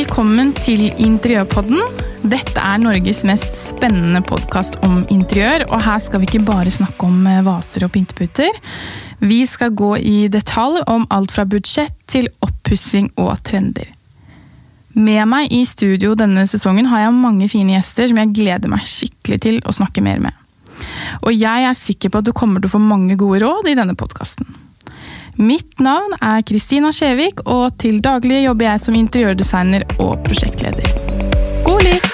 velkommen til Interiørpodden. Dette er Norges mest spennende podkast om interiør, og her skal vi ikke bare snakke om eh, vaser og pynteputer. Vi skal gå i detalj om alt fra budsjett til oppussing og trender. Med meg i studio denne sesongen har jeg mange fine gjester som jeg gleder meg skikkelig til å snakke mer med. Og jeg er sikker på at du kommer til å få mange gode råd i denne podkasten. Mitt navn er Kristina Skjevik, og til daglig jobber jeg som interiørdesigner og prosjektleder. God lytt!